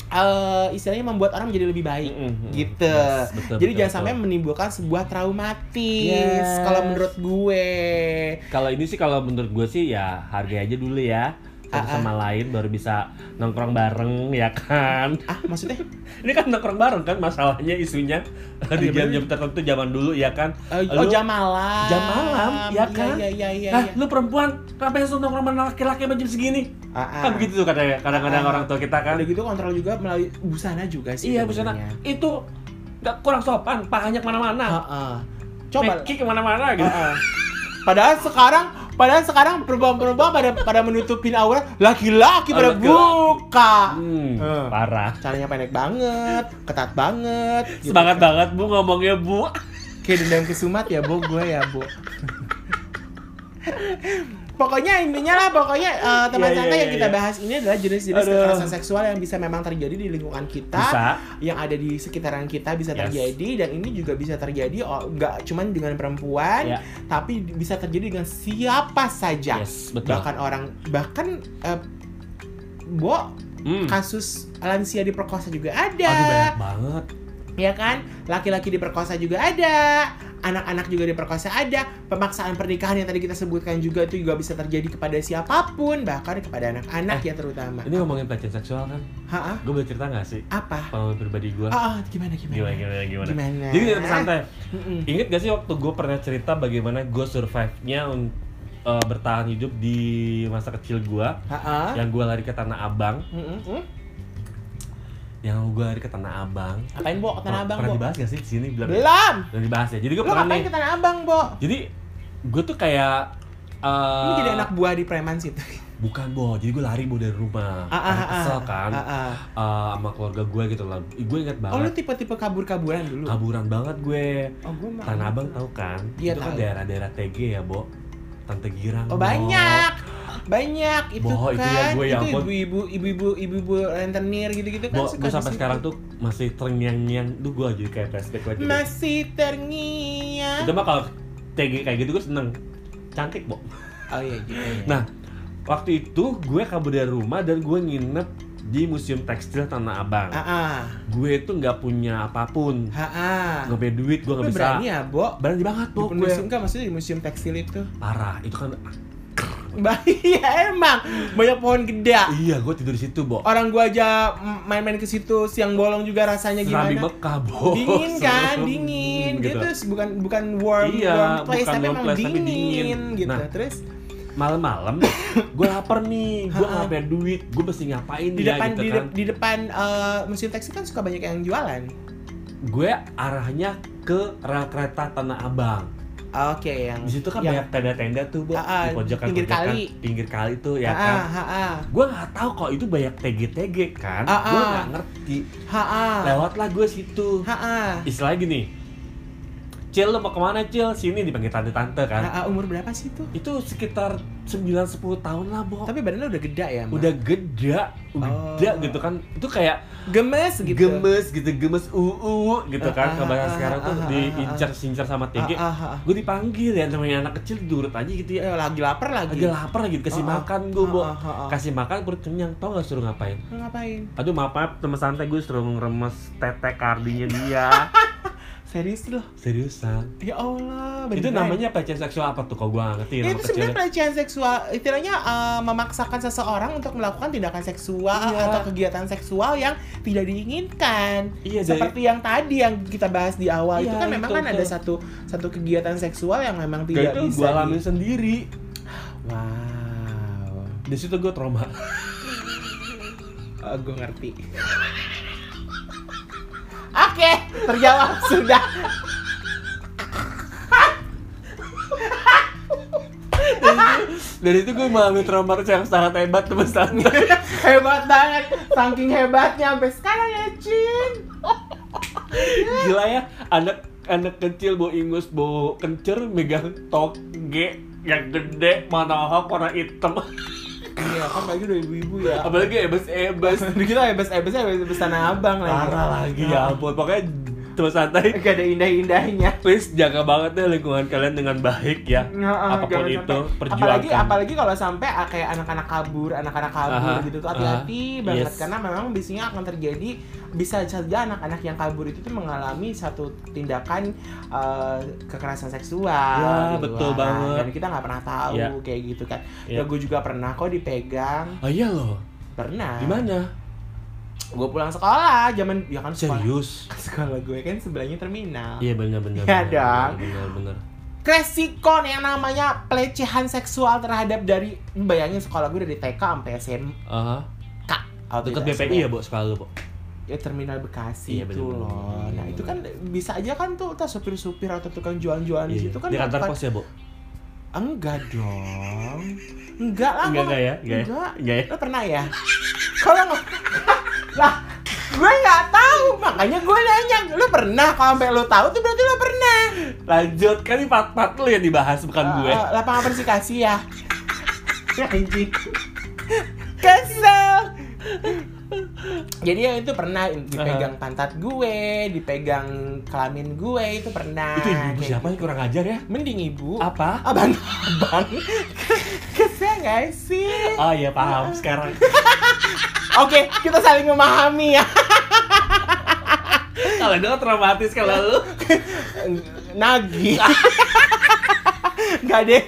eh, istilahnya membuat orang menjadi lebih baik Mm-mm. gitu. Yes, betul, Jadi betul, jangan sampai betul. menimbulkan sebuah traumatis Yes. kalau menurut gue. Kalau ini sih kalau menurut gue sih ya hargai aja dulu ya satu Ah, ah. sama lain baru bisa nongkrong bareng ya kan. Ah, maksudnya? [laughs] Ini kan nongkrong bareng kan masalahnya isunya di Iya, jam-jam tertentu zaman dulu ya kan. Oh Lu- jam malam. Jam malam, ya kan? Iya iya iya. Hah, iya. lu perempuan, kenapa suruh nongkrong sama laki-laki sama jam segini? Ah, ah. Kan begitu tuh kadang- kadang-kadang Ah. orang tua kita kan. Udah gitu kontrol juga melalui busana juga sih. Iya, busana. Itu nggak kurang sopan, pahanya ke mana-mana. Heeh. Coba. Meki ke mana-mana gitu. Heeh. Padahal sekarang padahal sekarang perempuan-perempuan pada pada menutupin aurat, laki-laki pada Laki-laki. buka. Hmm, Eh. parah. Caranya pendek banget, ketat banget. gitu. Semangat banget Bu ngomongnya Bu. Kayak dendam kesumat ya, Bo, gue ya, Bo. [laughs] Pokoknya intinya lah, pokoknya eh, teman iya, santai yang iya, kita iya. bahas ini adalah jenis-jenis kekerasan seksual yang bisa memang terjadi di lingkungan kita, Bisa. yang ada di sekitaran kita bisa Yes. terjadi dan ini juga bisa terjadi oh, nggak cuman dengan perempuan, Ya. tapi bisa terjadi dengan siapa saja. Yes, betul. Bahkan orang bahkan eh, Bo, Hmm. kasus lansia diperkosa juga ada Aduh banyak banget. ya kan laki-laki diperkosa juga ada anak-anak juga diperkosa ada pemaksaan pernikahan yang tadi kita sebutkan juga itu juga bisa terjadi kepada siapa pun bahkan kepada anak-anak ya terutama Ini ngomongin pelecehan seksual kan? ha Gue boleh cerita gak sih? apa Pengalaman pribadi gue. ah ah, gimana gimana Gimana, gimana, gimana? Gimana? Jadi kita santai. Mm-mm. Ingat gak sih waktu gue pernah cerita bagaimana gue survive-nya eh, bertahan hidup di masa kecil gue yang gue lari ke Tanah Abang Mm-mm. Yang gue lari ke Tanah Abang Apain, Bo? Ke Tanah Abang, pernah Bo? dibahas gak sih di sini belum Belum. belum dibahas ya jadi gue pernah nih ke Tanah Abang, Bo? jadi gue tuh kayak eh, Ini jadi anak buah di preman situ. bukan bo jadi gue lari bo dari rumah Ah, ah, ah, kesel ah. kan Ah, ah. eh, sama keluarga gue gitu lah gue ingat Oh, lu banget tipe-tipe kabur-kaburan dulu? kaburan banget gue Oh, gue. Tanah Abang tahu kan Iya, itu kan daerah-daerah TG ya bo Tante Girang Oh Bo. banyak, banyak itu Boh, itu kan. ya gue, ya itu ibu-ibu, ibu-ibu, ibu-ibu rentenir gitu-gitu kan. Gue di sampai sekarang tuh masih terngiang-ngiang Duh gue jadi kayak flashback lagi masih terngiang. Itu mah kalau TG kayak gitu gue seneng Cantik bo Oh iya gitu. Ya. Nah waktu itu gue kabur dari rumah dan gue nginep di Museum Tekstil Tanah Abang ah, ah, Gue tuh nggak punya apa pun ah, ah. Nggak punya duit, gue nggak bisa berani ya, Bo? Berani banget Di bo gue museum kan maksudnya di museum tekstil itu. Parah, itu kan Bahaya [laughs] emang. Banyak pohon gede. Iya, gue tidur di situ, Bo. Orang gua aja main-main ke situ siang bolong juga rasanya Serambi gimana? Mekah, Bo. Dingin [laughs] kan, dingin. gitu. Gitu, bukan bukan warm, Iya, warm place bukan tapi warm emang place, tapi dingin, dingin. gitu. Nah, Terus Malam-malam [laughs] gue lapar nih, gue nggak punya duit, gue mesti ngapain di ya depan gitu di, kan. di depan eh, mesin taksi kan suka banyak yang jualan. Gue arahnya ke rel kereta Tanah Abang. Oke, yang Di situ kan yang, banyak tenda-tenda tuh, Bu. Ah, ah, di pojokan pinggir kali. pinggir kali tuh ya Ah, kan. ah, ah, ah. Gue nggak tahu kok itu banyak TG-TG kan. Ah, Gue ah. nggak ngerti. Ha, ah. Lewatlah gue situ. Ha, ah. Istilahnya gini. Cil lo mau ke mana Cil? Sini dipanggil tante-tante kan. Ha, ah, umur berapa sih tuh? Itu sekitar 9-10 tahun lah, Bo. Tapi badannya udah gede ya, Mak? Udah gede, gede Oh. gitu kan. Itu kayak gemes gitu. gemes gitu, gemes uu gitu kan. Ah, ah, sekarang tuh diincar-sincar sama TG. Gue dipanggil ya namanya anak kecil diurut aja gitu ya. Eh, lagi lapar lagi. Lagi lapar lagi ah. makan gue, Bo. Ah. Kasih makan perut kenyang. Tau gak suruh ngapain? Ngapain? Aduh maaf teman santai gue suruh ngeremes tete kardinya dia. [laughs] Serius loh. Seriusan. Ya Allah, Itu beneran. namanya pelecehan seksual apa tuh? Kau gue gak ngerti Ya, itu sebenarnya pelecehan seksual. Istilahnya eh, memaksakan seseorang untuk melakukan tindakan seksual Iya. atau kegiatan seksual yang tidak diinginkan. Iya, dari- Seperti yang tadi yang kita bahas di awal itu Iya, kan memang itu kan ada tuh. satu satu kegiatan seksual yang memang Gak tidak itu bisa. gue di- alamin sendiri. Wow. Di situ gue trauma. [laughs] Oh, gue ngerti. Oke, terjawab sudah. Dari itu gue mengalami trauma yang sangat hebat teman santai. Hebat banget, saking hebatnya sampai sekarang ya, Cin. Gila ya, anak anak kecil bawa ingus bawa kencer megang toge yang gede mana warna hitam Iya, kan lagi udah ibu-ibu ya. apalagi ebes-ebes [laughs] Di kita hebes-hebesnya hebes tanah abang lagi. parah lagi ya ampun pokoknya teman santai Gak ada indah-indahnya. please jaga banget deh lingkungan kalian dengan baik ya apa pun Jangan itu sampai- perjuangkan apalagi apalagi kalau sampai ah, kayak anak-anak kabur anak-anak kabur Aha, gitu tuh hati-hati aha, banget yes. karena memang biasanya akan terjadi bisa saja anak-anak yang kabur itu tuh mengalami satu tindakan eh, kekerasan seksual Ya, di betul luaran. banget. dan kita nggak pernah tahu Ya. kayak gitu kan Ya. ya gue juga pernah kok dipegang oh iya loh pernah di mana gue pulang sekolah zaman ya kan sekolah. Serius? [laughs] Sekolah gue kan sebelahnya terminal. Iya benar benar Iya benar, dong. benar benar resiko nih yang namanya pelecehan seksual terhadap dari bayangin sekolah gue dari TK sampai SMK Aha. Oh, dekat tidak, BPI ya bu sekali bu ya terminal Bekasi Iya, itu loh. nah itu kan bisa aja kan tuh entah supir-supir atau tukang jualan-jualan di Iya, situ kan di kantor pos ya bu enggak dong. Enggak lah enggak enggak ya? Enggak ya? enggak. Enggak ya? Lo pernah ya? Kalau [laughs] lah gue nggak tahu. Makanya gue nanya lu pernah? Kalau sampai lu tahu tuh berarti lu pernah. Lanjut kan ini part part lu yang dibahas bukan gue. Eh, eh, lapangan persikasi ya? Ya anjing. Kesel jadi ya itu pernah dipegang pantat gue, dipegang kelamin gue itu pernah. itu ibu siapa? gitu. yang kurang ajar ya? Mending ibu. apa? Abang, abang. Kesel gak sih? oh iya paham. Sekarang [laughs] Oke, kita saling memahami ya. kalau gue traumatis kalau lu Nagi. [laughs] Gak deh.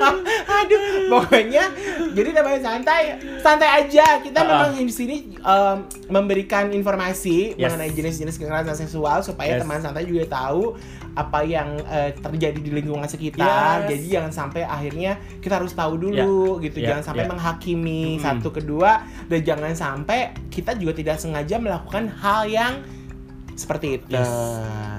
[laughs] Aduh, pokoknya jadi namanya santai, santai aja. Kita Ah, memang di sini em, memberikan informasi Yes. mengenai jenis-jenis kekerasan seksual supaya Yes. teman santai juga tahu apa yang eh, terjadi di lingkungan sekitar. Yes. Jadi jangan sampai akhirnya kita harus tahu dulu gitu. Ya, Jangan sampai ya. menghakimi Mm-mm. satu kedua dan jangan sampai kita juga tidak sengaja melakukan hal yang seperti itu. Yes.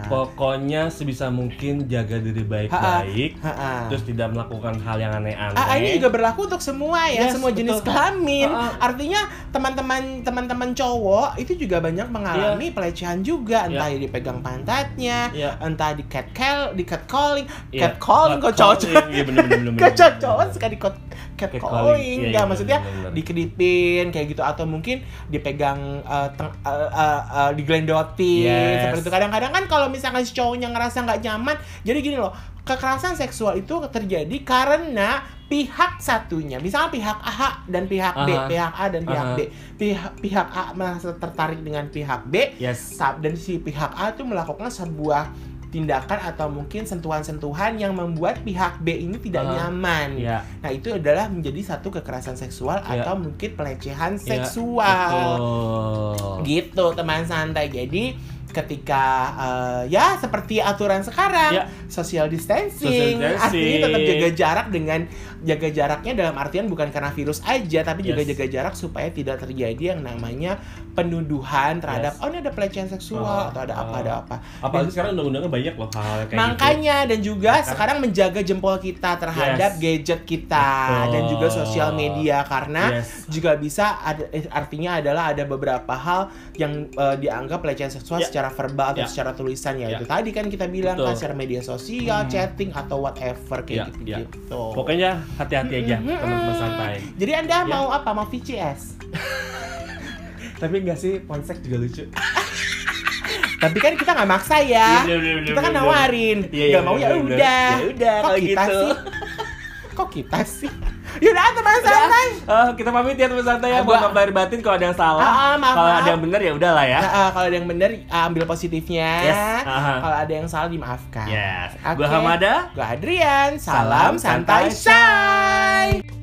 pokoknya sebisa mungkin jaga diri baik-baik. Terus tidak melakukan hal yang aneh-aneh. Ah, ini juga berlaku untuk semua ya, Yes, semua jenis betul. kelamin. Ah, Artinya teman-teman teman-teman cowok itu juga banyak mengalami pelecehan juga, entah dipegang pantatnya, Iya. entah di cat call, di cat calling, Iya, cat calling kok cowok. Iya [laughs] cowok bener. suka di cat cat calling, Iya, nggak iya, maksudnya dikedipin kayak gitu. Atau mungkin dipegang eh, teng- eh, eh, diglendotin Yes. seperti itu. Kadang-kadang kan kalau misalkan si cowoknya ngerasa nggak nyaman, jadi gini loh, kekerasan seksual itu terjadi karena pihak satunya, misalnya pihak A dan pihak B, Aha. pihak A dan pihak Aha. B, pihak pihak A merasa tertarik dengan pihak B, yes dan si pihak A itu melakukan sebuah tindakan atau mungkin sentuhan-sentuhan yang membuat pihak B ini tidak Ah, nyaman. Iya. Nah, itu adalah menjadi satu kekerasan seksual Iya. atau mungkin pelecehan Iya, seksual. betul. Gitu, teman santai. Jadi ketika eh, ya seperti aturan sekarang Ya. social distancing, Social distancing. artinya tetap jaga jarak dengan jaga jaraknya dalam artian bukan karena virus aja tapi juga Yes. jaga jarak supaya tidak terjadi yang namanya penuduhan terhadap Yes. oh ini ada pelecehan seksual Ah, atau ada apa ada apa Apalagi sekarang undang-undangnya banyak loh hal kayak gitu. Makanya dan juga kan? sekarang menjaga jempol kita terhadap Yes. gadget kita Betul. dan juga sosial media karena Yes. juga bisa ada eh, artinya adalah ada beberapa hal yang eh, dianggap pelecehan seksual Ya. secara verbal atau Ya. secara tulisan ya Ya. itu tadi kan kita bilang kan Betul. secara media sosial, Hmm. chatting atau whatever Ya, kayak ya. gitu-gitu. Pokoknya hati-hati aja teman-teman santai. Jadi Anda Ya. mau apa? Mau VCS? [laughs] Tapi enggak sih, ponsek juga lucu. [laughs] Tapi kan kita nggak maksa ya. Iya, bener, bener, kita kan bener, nawarin. Iya, iya, Nggak mau ya udah. Ya udah, kalau kita gitu. sih? [laughs] Kok kita sih? Yaudah teman santai. Eh, kita pamit ya teman santai ya. Ah, Buat lahir batin kalau ada yang salah. Ah, ah, maaf, kalau maaf. ada yang benar ya udahlah ya. Eh, kalau ada yang benar ambil positifnya. Yes, aha. Kalau ada yang salah dimaafkan. Yes. Oke. Gua Hamada. Gua Adrian. Salam, Salam santai, santai.